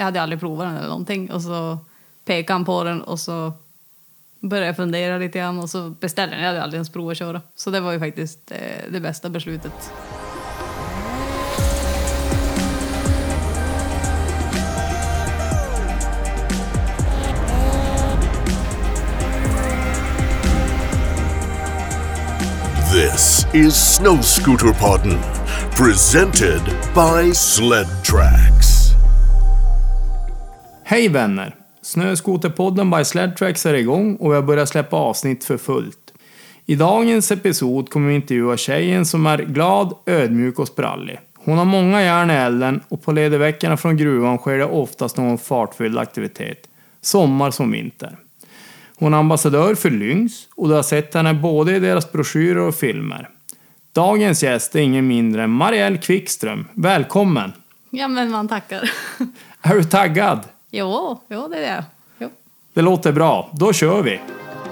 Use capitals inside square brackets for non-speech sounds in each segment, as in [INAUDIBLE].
Jag hade aldrig provat den eller någonting. Och så pekade han på den och så började jag fundera lite grann och så beställde den. Jag hade aldrig ens provat att köra. Så det var ju faktiskt eh, det bästa beslutet. This is Snow Scooter Podden, presented by Sled Tracks. Hej vänner! Snöskoterpodden by Sledtracks är igång och vi har börjat släppa avsnitt för fullt. I dagens episod kommer vi intervjua tjejen som är glad, ödmjuk och sprallig. Hon har många järn i elden och på ledigveckorna från gruvan sker det oftast någon fartfylld aktivitet. Sommar som vinter. Hon är ambassadör för Lynx och du har sett henne både i deras broschyrer och filmer. Dagens gäst är ingen mindre än Marielle Kvickström. Välkommen! Ja, men man tackar. Är du taggad? Jo, jo, det är det. Jo. Det låter bra. Då kör vi!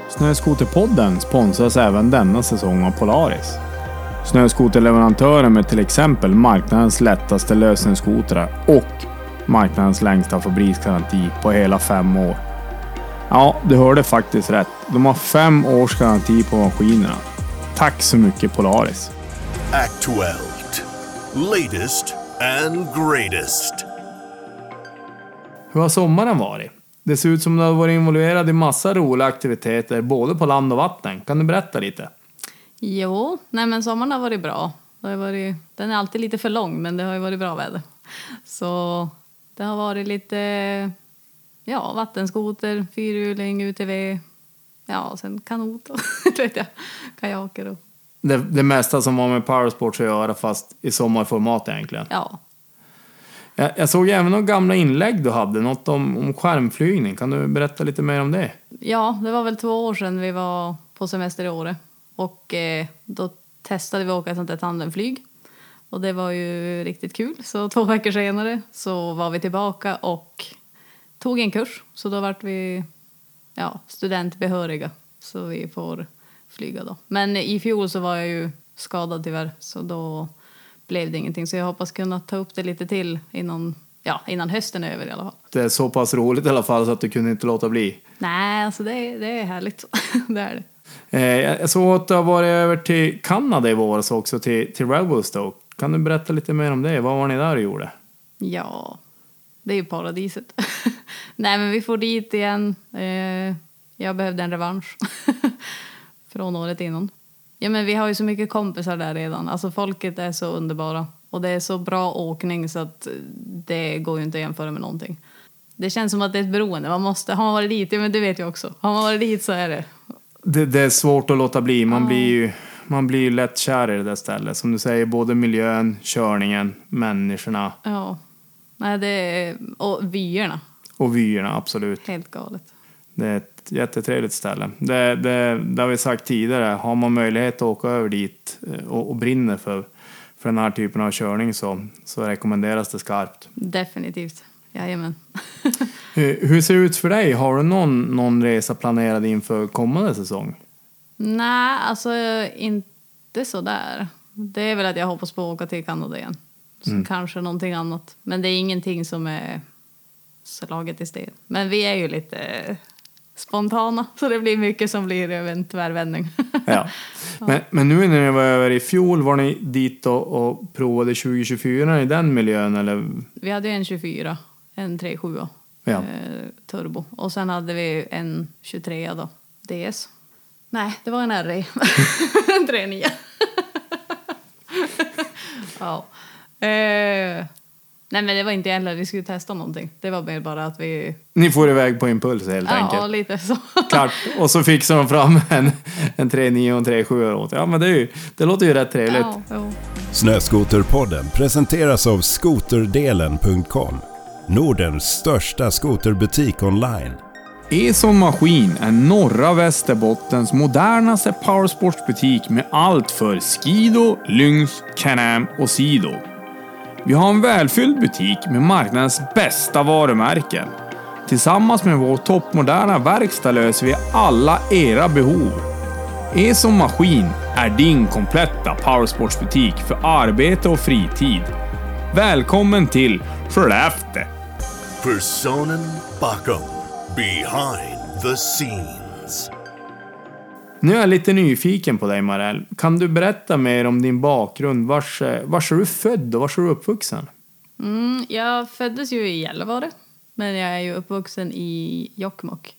Snöskoterpodden sponsras även denna säsong av Polaris. Snöskoterleverantören med till exempel marknadens lättaste lösenskotrar och marknadens längsta fabriksgaranti på hela fem år. Ja, du hörde faktiskt rätt. De har fem års garanti på maskinerna. Tack så mycket Polaris! Actuelt. Latest and greatest. Hur har sommaren varit? Det ser ut som du har varit involverad i massa roliga aktiviteter både på land och vatten. Kan du berätta lite? Jo, nej men sommaren har varit bra. Det har varit, den är alltid lite för lång, men det har ju varit bra väder. Så det har varit lite ja, vattenskoter, fyrhjuling, UTV, ja, och sen kanot och [LAUGHS] vet jag, kajaker och Det, det mesta som har med powersports att göra fast i sommarformat egentligen. ja. Jag, jag såg även några gamla inlägg du hade, något om, om skärmflygning. Kan du berätta lite mer om det? Ja, det var väl två år sedan vi var på semester i Åre. Och eh, då testade vi att åka ett sånt där tandemflyg. Och det var ju riktigt kul. Så två [LAUGHS] veckor senare så var vi tillbaka och tog en kurs. Så då vart vi ja, studentbehöriga. Så vi får flyga då. Men i fjol så var jag ju skadad tyvärr. Så då blev det ingenting. Så jag hoppas kunna ta upp det lite till innan, ja, innan hösten är över i alla fall. Det är så pass roligt i alla fall så att du kunde inte låta bli. Nej, alltså det, är- det är härligt. [LAUGHS] det är det. Eh, jag såg att du har varit över till Kanada i våras också, till, till Revelstoke. Kan du berätta lite mer om det? Vad var ni där och gjorde? Ja, det är ju paradiset. [LAUGHS] Nej, men vi får dit igen. Eh, jag behövde en revansch [LAUGHS] från året innan. Ja, men vi har ju så mycket kompisar där redan. Alltså folket är så underbara. Och det är så bra åkning så att det går ju inte att jämföra med någonting. Det känns som att det är ett beroende. Man måste, har man varit dit, ja men det vet jag också. Har man varit dit så är det. Det, det är svårt att låta bli. Man blir ju man blir ju lätt kär i det där stället. Som du säger, både miljön, körningen, människorna Ja. Nej, det är, och vyerna. och vyerna, absolut. Helt galet. Det är ett jättetrevligt ställe. Det, det, det har vi sagt tidigare, har man möjlighet att åka över dit eh, och, och brinner för, för den här typen av körning så, så rekommenderas det skarpt. Definitivt. Jajamän. [LAUGHS] Hur, hur ser det ut för dig? Har du någon, någon resa planerad inför kommande säsong? Nej, alltså inte så där. Det är väl att jag hoppas på att åka till Kanada igen. Så Kanske någonting annat. Men det är ingenting som är slaget i sten. Men vi är ju lite spontana, så det blir mycket som blir en tvärvändning. [LAUGHS] Ja. Men, men nu när ni var över i fjol, var ni dit och, och provade 2024 i den miljön eller? vi hade en 24, en 37 Ja. eh, turbo. Och sen hade vi en 23 då, DS. Nej, det var en RE. [LAUGHS] en 39. [LAUGHS] ja. Eh, nej men det var inte heller, vi skulle testa någonting. Det var mer bara att vi... Ni får iväg på impuls helt Ja, enkelt. lite så. [LAUGHS] Klart. Och så fixar de fram en, en 3.9 och en 3.7 åt. Ja men det, är ju, det låter ju rätt trevligt. ja, jo. Snöskoterpodden presenteras av skoterdelen.com. Nordens största skoterbutik online. Eson Maskin är norra Västerbottens modernaste powersportsbutik med allt för Skido, Lynx, Can-Am och Sido. Vi har en välfylld butik med marknadens bästa varumärken. Tillsammans med vår toppmoderna verkstad löser vi alla era behov. Eson Maskin är din kompletta powersportsbutik för arbete och fritid. Välkommen till Skellefteå! Personen bakom. Behind the scenes. Nu är jag lite nyfiken på dig Marell. Kan du berätta mer om din bakgrund? Vars, eh, vars är du född och vars är du uppvuxen? Mm, jag föddes ju i Gällivare, men jag är ju uppvuxen i Jokkmokk.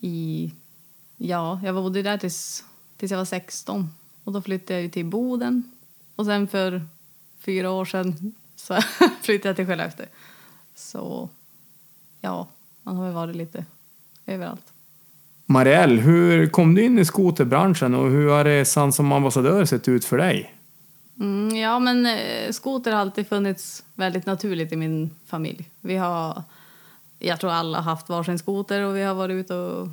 I, ja, jag bodde där tills, tills jag var 16. Och då flyttade jag till Boden. Och sen för fyra år sedan så [LAUGHS] flyttade jag till Skellefteå. Så ja, man har väl varit lite överallt. Marielle, hur kom du in i skoterbranschen och hur har resan som ambassadör sett ut för dig? Mm, ja, men eh, skoter har alltid funnits väldigt naturligt i min familj. Vi har, jag tror alla har haft varsin skoter och vi har varit ute och...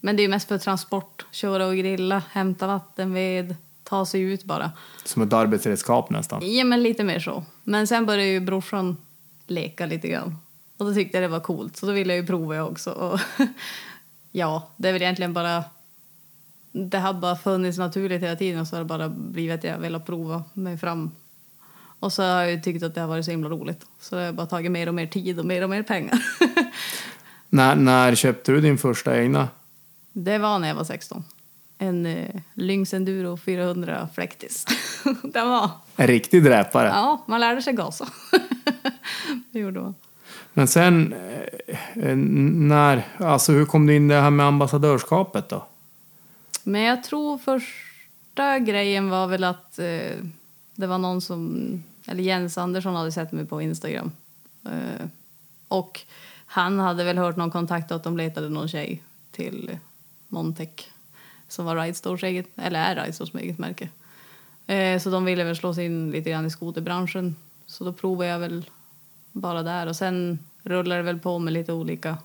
Men det är mest för transport, köra och grilla, hämta vattenved, ta sig ut bara. Som ett arbetsredskap nästan. Ja, men lite mer så. Men sen började ju brorsan leka lite grann. Och då tyckte jag det var coolt, så då ville jag ju prova jag också. Och [LAUGHS] ja, det är väl egentligen bara... Det har bara funnits naturligt hela tiden och så har det bara blivit att jag velat prova mig fram. Och så har jag ju tyckt att det har varit så himla roligt. Så det har bara tagit mer och mer tid och mer och mer pengar. [LAUGHS] När, när köpte du din första egna? det var när jag var 16. En eh, Lynx Enduro 400 Flektis. Den var... En riktig dräpare. Ja, man lärde sig gasa. [LAUGHS] det gjorde man. Men sen, eh, eh, när, alltså hur kom du in det här med ambassadörskapet då? Men jag tror första grejen var väl att eh, det var någon som, eller Jens Andersson hade sett mig på Instagram. Eh, och han hade väl hört någon kontakt att de letade någon tjej till Montec som var Ridestores eget, eller är Ridestores eget märke. Eh, så de ville väl slå sig in lite grann i skoterbranschen. Så då provade jag väl bara där och sen rullade det väl på med lite olika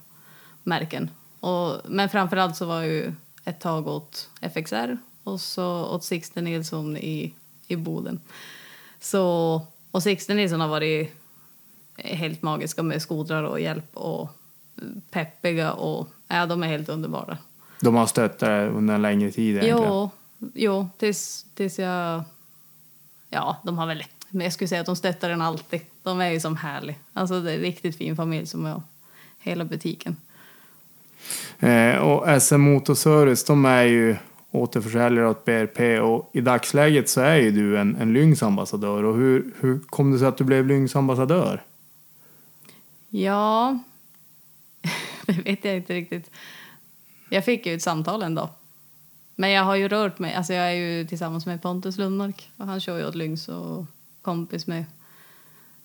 märken. Och, men framförallt så var jag ju ett tag åt FXR och så åt Sixten Nilsson i, i Boden. Så, och Sixten Nilsson har varit helt magiska med skotrar och hjälp och peppiga och ja, de är helt underbara. De har stött dig under en längre tid egentligen. Jo, jo tills, tills jag... Ja, de har väl... Men jag skulle säga att de stöttar den alltid. De är ju som härlig. Alltså det är en riktigt fin familj som har hela butiken. Eh, och SM Motorservice, de är ju återförsäljare åt BRP och i dagsläget så är ju du en, en Lynx ambassadör. Och hur, hur kom det sig att du blev Lynx ambassadör? Ja, [LAUGHS] det vet jag inte riktigt. Jag fick ju ett samtal en dag. Men jag har ju rört mig. Alltså jag är ju tillsammans med Pontus Lundmark. Och han kör ju åt Lynx och kompis med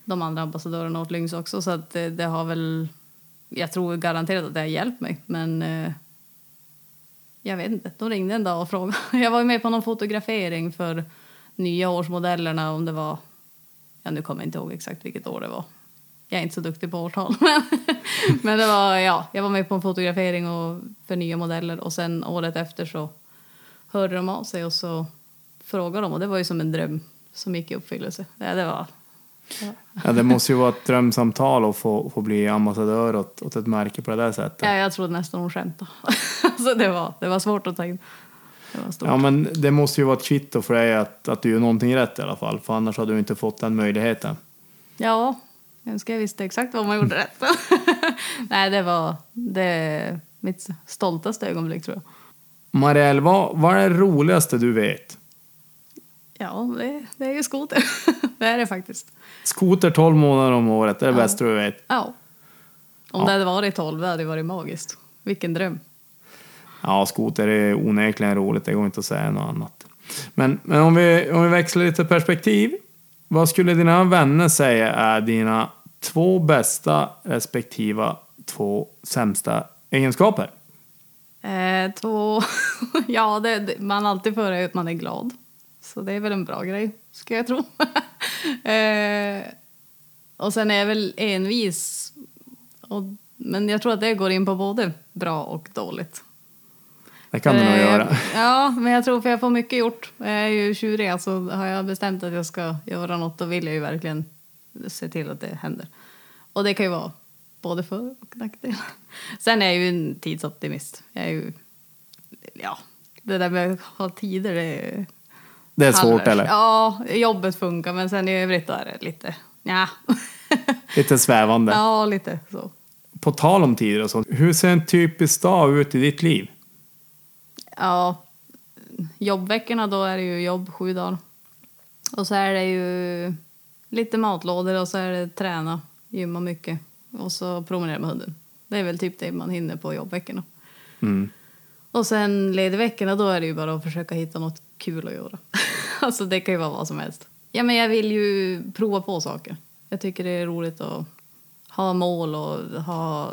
de andra ambassadörerna åt Lynx också. Så att det, det har väl... Jag tror garanterat att det har hjälpt mig. Men eh, jag vet inte. De ringde en dag och frågade. [LAUGHS] Jag var ju med på någon fotografering för nya årsmodellerna. Om det var... Ja, nu kommer jag inte ihåg exakt vilket år det var. Jag är inte så duktig på årtal. [LAUGHS] Men det var, ja, jag var med på en fotografering och, för nya modeller och sen året efter så hörde de av sig och så frågade de och det var ju som en dröm som gick i uppfyllelse. Ja, det var... Ja. Ja, det måste ju vara ett drömsamtal att få, få bli ambassadör åt, åt ett märke på det där sättet. Ja, jag trodde nästan hon skämtade. [LAUGHS] alltså det, var, det var svårt att ta in. Ja, men det måste ju vara ett kvitto för dig att, att du gör någonting rätt i alla fall. För annars hade du inte fått den möjligheten. Ja, jag önskar jag visste exakt vad man gjorde rätt. [LAUGHS] Nej, det var det mitt stoltaste ögonblick tror jag. Marielle, vad, vad är det roligaste du vet? Ja, det, det är ju skoter. [LAUGHS] det är det faktiskt. Skoter 12 månader om året, det är det Ja. bästa du vet. Ja. Om Ja. det hade varit 12 det hade det varit magiskt. Vilken dröm. Ja, skoter är onekligen roligt, det går inte att säga något annat. Men, men om, vi, om vi växlar lite perspektiv. Vad skulle dina vänner säga är dina två bästa respektiva två sämsta egenskaper? Eh, två... [LAUGHS] ja, det, man alltid får att man är glad. Så det är väl en bra grej, ska jag tro. [LAUGHS] eh, och sen är jag väl envis. Och, men jag tror att det går in på både bra och dåligt. Det kan du nog Eh, göra. [LAUGHS] Ja, men jag tror för jag får mycket gjort. Jag är ju tjurig, alltså har jag bestämt att jag ska göra något då vill jag ju verkligen se till att det händer. Och det kan ju vara både för och nackdel. [LAUGHS] Sen är jag ju en tidsoptimist. Jag är ju, ja, det där med att ha tider det är Det är svårt eller? Ja, jobbet funkar men sen i övrigt då är det lite, ja. [LAUGHS] Lite svävande. Ja, lite så. På tal om tider och sånt. Hur ser en typisk dag ut i ditt liv? Ja, jobbveckorna då är det ju jobb sju dagar. Och så är det ju lite matlådor och så är det träna, gymma mycket och så promenera med hunden. Det är väl typ det man hinner på jobbveckorna. Och sen ledigveckorna då är det ju bara att försöka hitta något kul att göra. [LAUGHS] alltså det kan ju vara vad som helst. Ja men jag vill ju prova på saker. Jag tycker det är roligt att ha mål och ha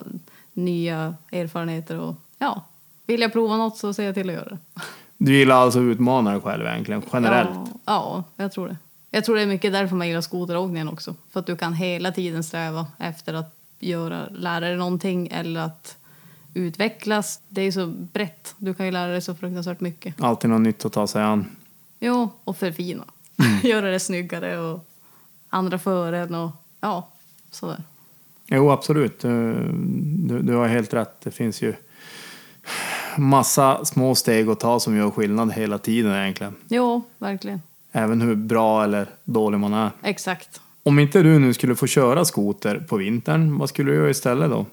nya erfarenheter och ja, vill jag prova något så ser jag till att göra det. [LAUGHS] Du gillar alltså att utmana dig själv egentligen, generellt? Ja, ja, jag tror det. Jag tror det är mycket därför man gillar skoteråkningen också. För att du kan hela tiden sträva efter att göra, lära dig någonting eller att utvecklas. Det är så brett. Du kan ju lära dig så fruktansvärt mycket. Alltid något nytt att ta sig an. Jo, och förfina. [LAUGHS] Göra det snyggare och andra före en och ja, sådär. Jo, absolut. Du, du, du har helt rätt. Det finns ju massa små steg att ta som gör skillnad hela tiden egentligen. Jo, verkligen. Även hur bra eller dålig man är. Exakt. Om inte du nu skulle få köra skoter på vintern, vad skulle du göra istället då?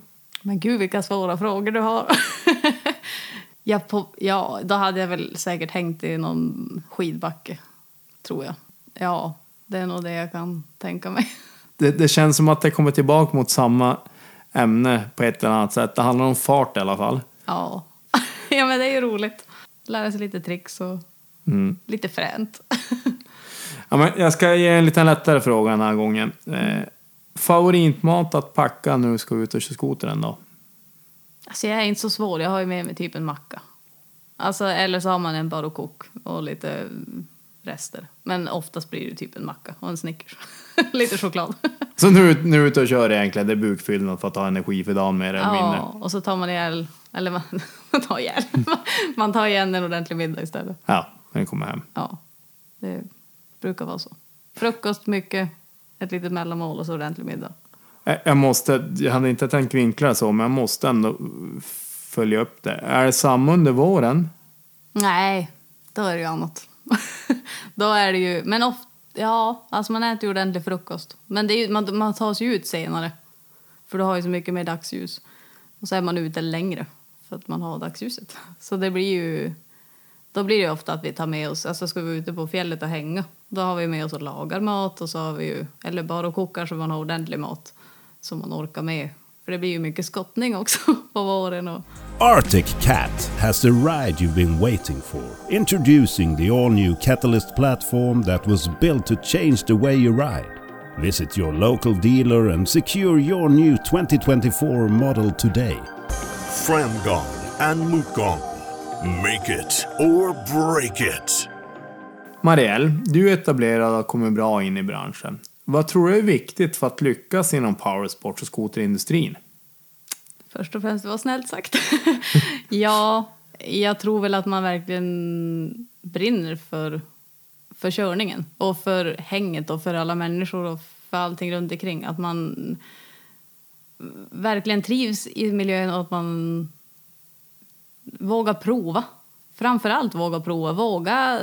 Men gud vilka svåra frågor du har. [LAUGHS] ja, på, ja, då hade jag väl säkert hängt i någon skidbacke, tror jag. Ja, det är nog det jag kan tänka mig. [LAUGHS] Det, det känns som att det kommer tillbaka mot samma ämne på ett eller annat sätt. Det handlar om fart i alla fall. Ja, [LAUGHS] ja men det är ju roligt. Lära sig lite tricks och lite fränt. Ja, men jag ska ge en lite lättare fråga den här gången. Favoritmat att packa när du ska ut och köra skotern då? Alltså jag är inte så svår, jag har ju med mig typ en macka. Alltså, eller så har man en bar och kok och lite rester. Men oftast blir det typ en macka och en Snickers. [LAUGHS] lite choklad. [LAUGHS] Så nu, nu är du ute och kör egentligen, det är bukfyllnad för att ha energi för dagen mer eller mindre. Ja, och så tar man ihjäl, eller man, [LAUGHS] man tar ihjäl, man tar igen en ordentlig middag istället. Ja, när du kommer hem. Ja, det brukar vara så. Frukost mycket, ett litet mellanmål och så ordentlig middag. Jag- Jag måste, jag hade inte tänkt vinkla det så, men jag måste ändå följa upp det. Är det samma under våren? Nej, då är det ju annat. [LAUGHS] då är det ju, men ofta, ja, alltså man äter ju ordentlig frukost. Men det är ju, man, man tar sig ut senare. För du har ju så mycket mer dagsljus. Och så är man ute längre för att man har dagsljuset. [LAUGHS] Så det blir ju, då blir det ju ofta att vi tar med oss, alltså ska vi vara ute på fjället och hänga, då har vi med oss och lagar mat och så har vi ju, eller bara och kokar så man har ordentlig mat som man orkar med. För det blir ju mycket skottning också [LAUGHS] på våren och Arctic Cat has the ride you've been waiting for. Introducing the all new Catalyst platform that was built to change the way you ride. Visit your local dealer and secure your new 2024 model today. Framgång and motgång. Make it or break it. Marielle, du är etablerad och kommit bra in i branschen. Vad tror du är viktigt för att lyckas inom powersports och skoterindustrin? Först och främst, det var snällt sagt. [LAUGHS] ja, jag tror väl att man verkligen brinner för, för körningen och för hänget och för alla människor och för allting runt omkring. Att man verkligen trivs i miljön och att man vågar prova. Framför allt våga prova. Våga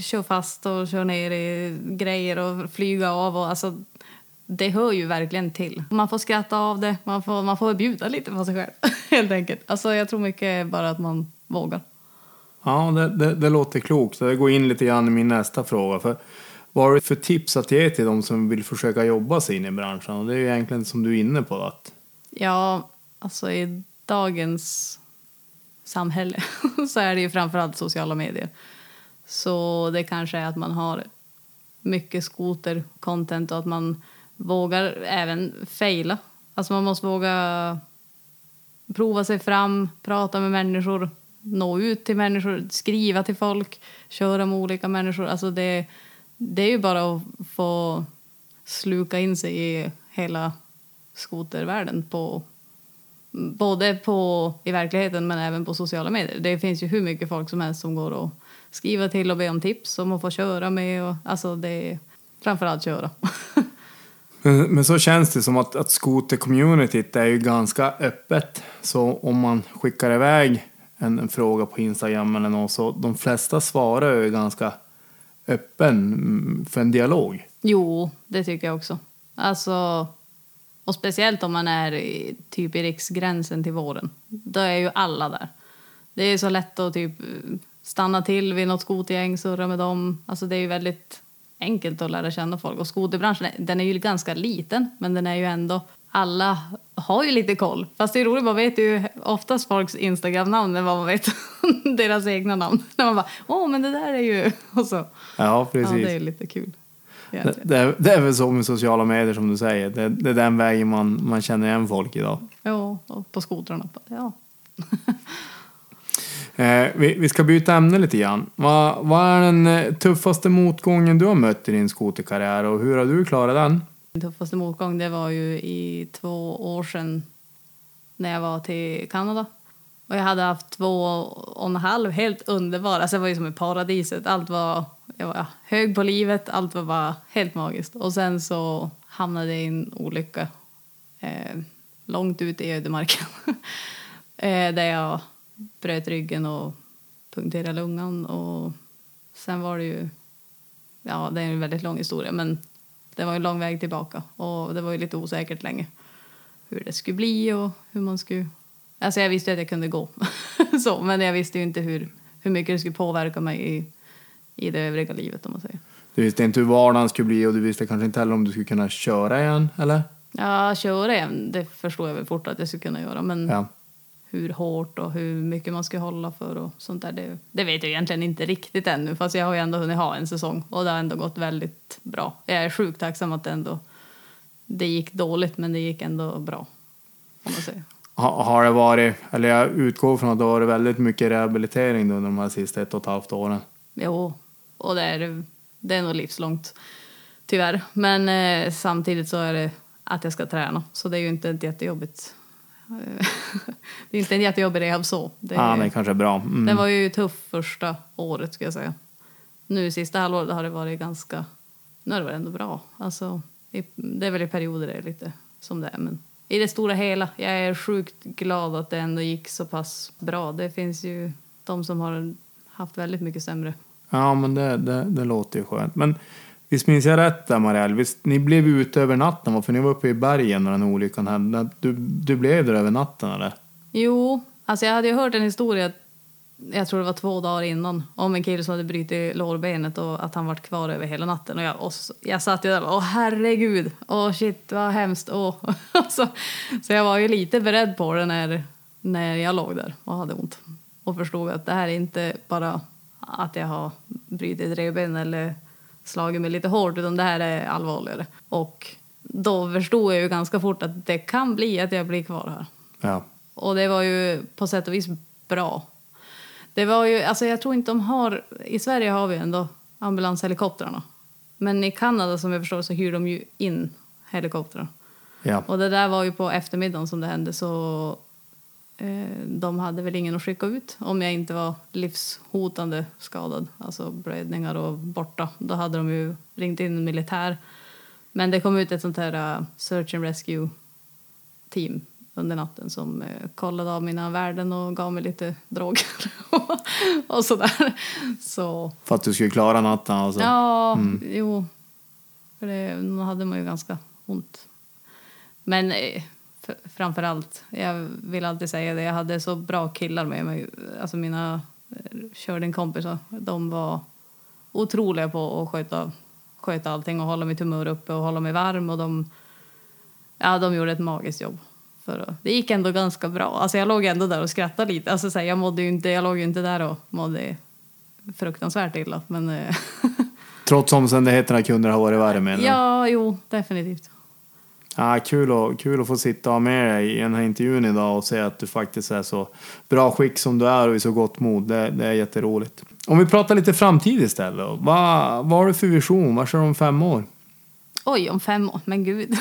köra fast och köra ner i grejer och flyga av. Och, alltså, det hör ju verkligen till. Man får skratta av det, man får, man får bjuda lite på sig själv. [LAUGHS] Helt enkelt. Alltså, jag tror mycket bara att man vågar. Ja, det, det, det låter klokt. Det går in lite grann i min nästa fråga. För vad har du för tips att ge till de som vill försöka jobba sig in i branschen? Och det är ju egentligen som du är inne på. Att, Ja, alltså i dagens samhälle [LAUGHS] så är det ju framförallt sociala medier. Så det kanske är att man har mycket skoter-content och att man vågar även fejla. Alltså man måste våga prova sig fram, prata med människor, nå ut till människor, skriva till folk, köra med olika människor. Alltså det, det är ju bara att få sluka in sig i hela skotervärlden på både på, i verkligheten men även på sociala medier. Det finns ju hur mycket folk som helst som går och skriver till och ber om tips om att få köra med. Och, alltså det är framförallt köra. [LAUGHS] men, men så känns det som att, att skoter-communityt är ju ganska öppet. Så om man skickar iväg en, en fråga på Instagram eller något så de flesta svarar ju ganska öppen mm, för en dialog. jo, det tycker jag också. Alltså, Och speciellt om man är i, typ i riksgränsen till våren. Då är ju alla där. Det är så lätt att typ stanna till vid något skotergäng, surra med dem. Alltså det är ju väldigt enkelt att lära känna folk. Och skoterbranschen, den är ju ganska liten, men den är ju ändå... Alla har ju lite koll. Fast det är roligt, man vet ju oftast folks Instagram-namn än vad man vet [LAUGHS] deras egna namn. När man bara, åh, men det där är ju... [LAUGHS] Och så. Ja, Ja, precis. det är lite kul. Det, egentligen. det, är, det är väl så med sociala medier som du säger. Det, det är den vägen man, man känner igen folk idag. Ja, och på skotrarna. Ja. [LAUGHS] Eh, vi, vi ska byta ämne lite grann. Vad, vad är den eh, tuffaste motgången du har mött i din skoterkarriär och hur har du klarat den? Min tuffaste motgång det var ju i två år sedan när jag var till Kanada. Och jag hade haft två och en halv helt underbara. Alltså det var ju som i paradiset. Allt var, jag var hög på livet, allt var bara helt magiskt. Och sen så hamnade jag i en olycka eh, långt ut i ödemarken. [LAUGHS] eh, där jag bröt ryggen och punkterade lungan. Och sen var det ju, ja det är en väldigt lång historia men det var en lång väg tillbaka och det var ju lite osäkert länge hur det skulle bli och hur man skulle... Alltså jag visste att jag kunde gå, [LAUGHS] så, men jag visste ju inte hur, hur mycket det skulle påverka mig i, i det övriga livet om man säger. Du visste inte hur vardagen skulle bli och du visste kanske inte heller om du skulle kunna köra igen, eller? Ja, köra igen, det förstår jag väl fort att jag skulle kunna göra, men Ja. hur hårt och hur mycket man ska hålla för och sånt där, det, det vet jag egentligen inte riktigt ännu, fast jag har ju ändå hunnit ha en säsong och det har ändå gått väldigt bra. Jag är sjukt tacksam att det ändå, det gick dåligt, men det gick ändå bra, om man säger. Ha, har det varit, eller jag utgår från att det har varit väldigt mycket rehabilitering under de här sista ett och ett halvt åren. Jo, och det är, det är nog livslångt, tyvärr. Men eh, samtidigt så är det att jag ska träna, så det är ju inte ett jättejobbigt... eh, [LAUGHS] det är inte en jättejobbig rehab så. Det, Ja, det är kanske bra. Mm. Den var ju tuff första året, ska jag säga. Nu sista halvåret har det varit ganska... Nu har det varit ändå bra. Alltså, det är väl i perioder det är lite som det är, men i det stora hela, jag är sjukt glad att det ändå gick så pass bra. Det finns ju de som har haft väldigt mycket sämre. Ja, men det, det, det låter ju skönt. Men visst minns jag rätt där, Marielle? Visst, ni blev ute över natten, för ni var uppe i bergen när den olyckan hände. Du, du blev där över natten, eller? Jo, alltså jag hade ju hört en historia, jag tror det var två dagar innan, om en kille som hade brutit lårbenet och att han varit kvar över hela natten. Och jag, och så, jag satt ju där och bara, åh herregud, åh shit vad hemskt, åh. [LAUGHS] så, så jag var ju lite beredd på det när, när jag låg där och hade ont. Och förstod att det här är inte bara att jag har brutit revben eller slagit mig lite hårt, utan det här är allvarligare. Och då förstod jag ju ganska fort att det kan bli att jag blir kvar här. Ja. Och det var ju på sätt och vis bra. Det var ju, alltså jag tror inte de har, i Sverige har vi ändå ambulanshelikoptrarna. Men i Kanada som jag förstår så hyr de ju in helikoptrar. Ja. Och det där var ju på eftermiddagen som det hände så eh, de hade väl ingen att skicka ut om jag inte var livshotande skadad, alltså blödningar och borta. Då hade de ju ringt in militär. Men det kom ut ett sånt här uh, search and rescue team under natten som eh, kollade av mina värden och gav mig lite droger [LAUGHS] och sådär. Så För att du skulle klara natten alltså? ja, jo. För det då hade man ju ganska ont. Men eh, framför allt, jag vill alltid säga det, jag hade så bra killar med mig. Alltså mina eh, kördenkompisar, de var otroliga på att sköta, sköta allting och hålla mitt humör uppe och hålla mig varm. Och de, ja, de gjorde ett magiskt jobb. För det gick ändå ganska bra. Alltså jag låg ändå där och skrattade lite. Alltså så här, jag, mådde inte, jag låg ju inte där och mådde fruktansvärt illa. Men, eh, [LAUGHS] Trots omständigheterna kunde det ha varit värre menar ja, jo, definitivt. Ja, kul, att, kul att få sitta och med dig i den här intervjun idag och se att du faktiskt är så bra skick som du är och i så gott mod. Det, det är jätteroligt. Om vi pratar lite framtid istället. Vad, vad har du för vision? Vad kör du om fem år? Oj, om fem år. Men gud.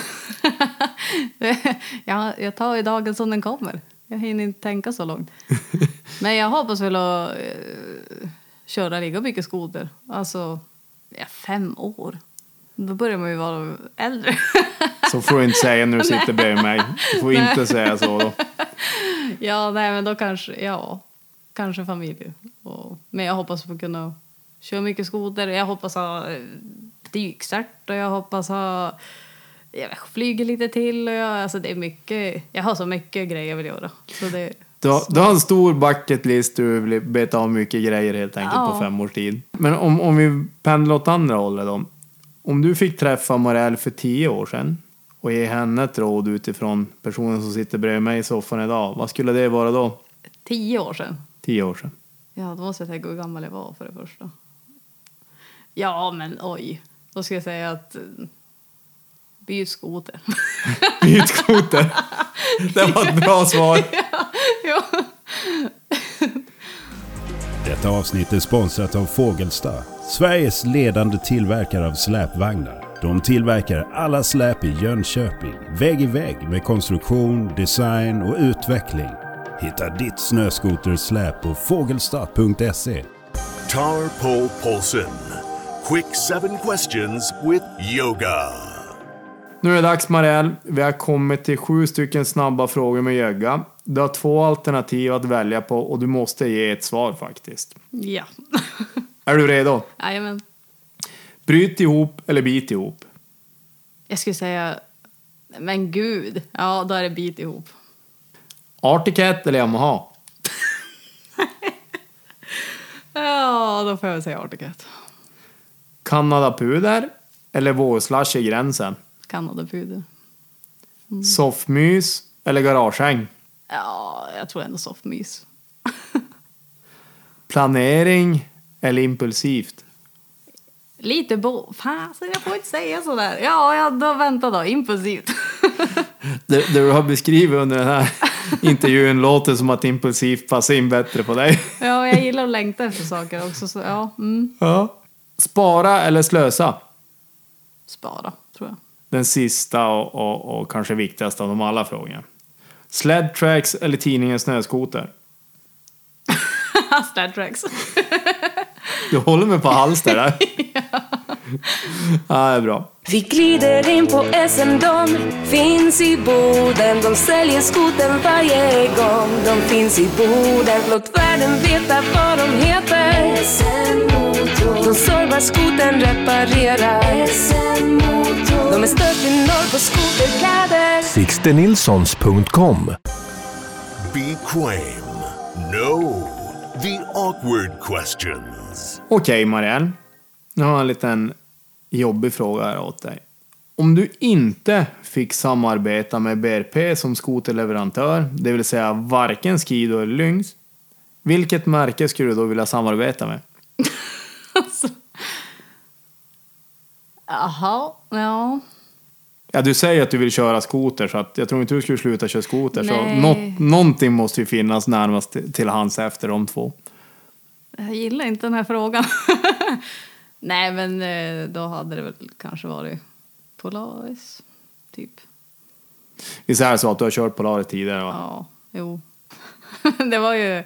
[LAUGHS] jag, jag tar ju dagen som den kommer. Jag hinner inte tänka så långt. [LAUGHS] Men jag hoppas väl att eh, köra lika mycket skoter. Alltså, ja, fem år. Då börjar man ju vara äldre. [LAUGHS] Så får du inte säga när du sitter bredvid mig. Du får inte säga så då. ja, nej, men då kanske, ja, kanske familj. Och, men jag hoppas få kunna köra mycket skoter. Jag hoppas eh, dykcert och jag hoppas ha jag flyger lite till och jag, alltså det är mycket, jag har så mycket grejer jag vill göra. Så det, Du har, du har en stor bucket list du vill beta av mycket grejer helt enkelt Ja. på fem års tid. Men om, om vi pendlar åt andra hållet då. Om du fick träffa Marielle för tio år sedan och ge henne ett råd utifrån personen som sitter bredvid mig i soffan idag. Vad skulle det vara då? tio år sedan. Tio år sedan. Ja, då måste jag tänka hur gammal jag var för det första. Ja, men oj. Då ska jag säga att eh, byt skoter. [LAUGHS] Byt skoter. [LAUGHS] Det var ett bra svar. [LAUGHS] ja. Detta avsnitt är sponsrat av Fågelsta, Sveriges ledande tillverkare av släpvagnar. De tillverkar alla släp i Jönköping, vägg i vägg med konstruktion, design och utveckling. Hitta ditt snöskotersläp på fågelsta.se. Tar Pole Polson. Quick seven questions with yoga. Nu är det dags Marielle. Vi har kommit till sju stycken snabba frågor med Jögga. Du har två alternativ att välja på och du måste ge ett svar faktiskt. Ja. [LAUGHS] Är du redo? Jajamän. Bryt ihop eller bit ihop? Jag skulle säga, men gud. Ja, då är det bit ihop. Arctic Cat eller Yamaha? [LAUGHS] Ja, då får jag väl säga Articat. Kanadapuder eller vårslash i gränsen? Kanadapuder. Soffmys eller garagehäng? Ja, jag tror ändå soffmys. [LAUGHS] Planering eller impulsivt? Lite bo... Fasen, jag får inte säga sådär. Ja, ja då vänta då. Impulsivt. [LAUGHS] Det, det du har beskrivit under den här [LAUGHS] intervjun låter som att impulsivt passar in bättre på dig. ja, jag gillar att längta efter saker också. Så ja, mm. Ja. Spara eller slösa? Spara, tror jag. Den sista och, och, och kanske viktigaste av de alla frågorna. Sled Tracks eller tidningen Snöskoter? [LAUGHS] Star Treks. Du håller mig på hals där. [LAUGHS] ja. ja, det är bra. Vi glider in på SM, de finns i Boden. De säljer skoten varje gång de finns i Boden. Låt världen veta vad de heter. SM Motor. De servar skoten, reparerar. SM Motor. De är störst i norr på skoterkläder. Sixtenilssons.com Be quaim. No. The awkward questions. Okej Marielle. Nu har jag en liten jobbig fråga här åt dig. Om du inte fick samarbeta med BRP som skoterleverantör, det vill säga varken Skido eller Lynx, vilket märke skulle du då vilja samarbeta med? [LAUGHS] Alltså. Jaha, ja. Ja, du säger att du vill köra skoter, så att jag tror inte du skulle sluta köra skoter. Så Nej. något, någonting måste ju finnas närmast till- till hands efter de två. Jag gillar inte den här frågan. [LAUGHS] Nej, men eh, då hade det väl kanske varit Polaris, typ. Visst är det så att du har kört Polaris tidigare? Va? Ja, jo. [LAUGHS] det var ju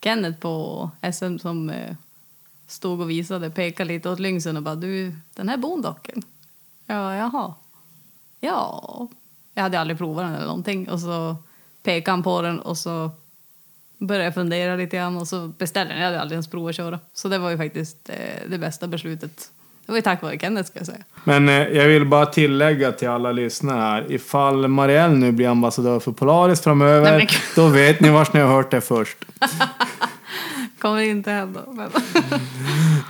Kenneth på SM som eh, stod och visade, pekade lite åt Lynxen och bara du, den här bondocken. Ja, jaha. Ja. Jag hade aldrig provat den eller någonting och så pekade han på den och så började jag fundera lite grann och så beställde den. Jag hade aldrig ens provat att köra. Så det var ju faktiskt eh, det bästa beslutet. Det var ju tack vare Kenneth ska jag säga. Men eh, jag vill bara tillägga till alla lyssnare här. Ifall Marielle nu blir ambassadör för Polaris framöver, Nej, men då vet ni vars ni har hört det först. [LAUGHS] Kommer inte hända. Men... [LAUGHS]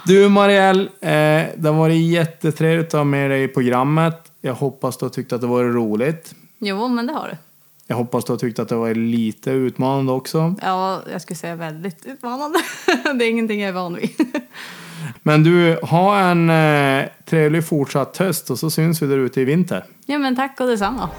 Du Marielle, eh, det har varit jättetrevligt att ha med dig i programmet. Jag hoppas du har tyckt att det var roligt. jo, men det har det. Jag hoppas du har tyckt att det var lite utmanande också. Ja, jag skulle säga väldigt utmanande. [LAUGHS] det är ingenting jag är van vid. [LAUGHS] Men du, ha en eh, trevlig fortsatt höst och så syns vi där ute i vinter. ja, men tack och detsamma.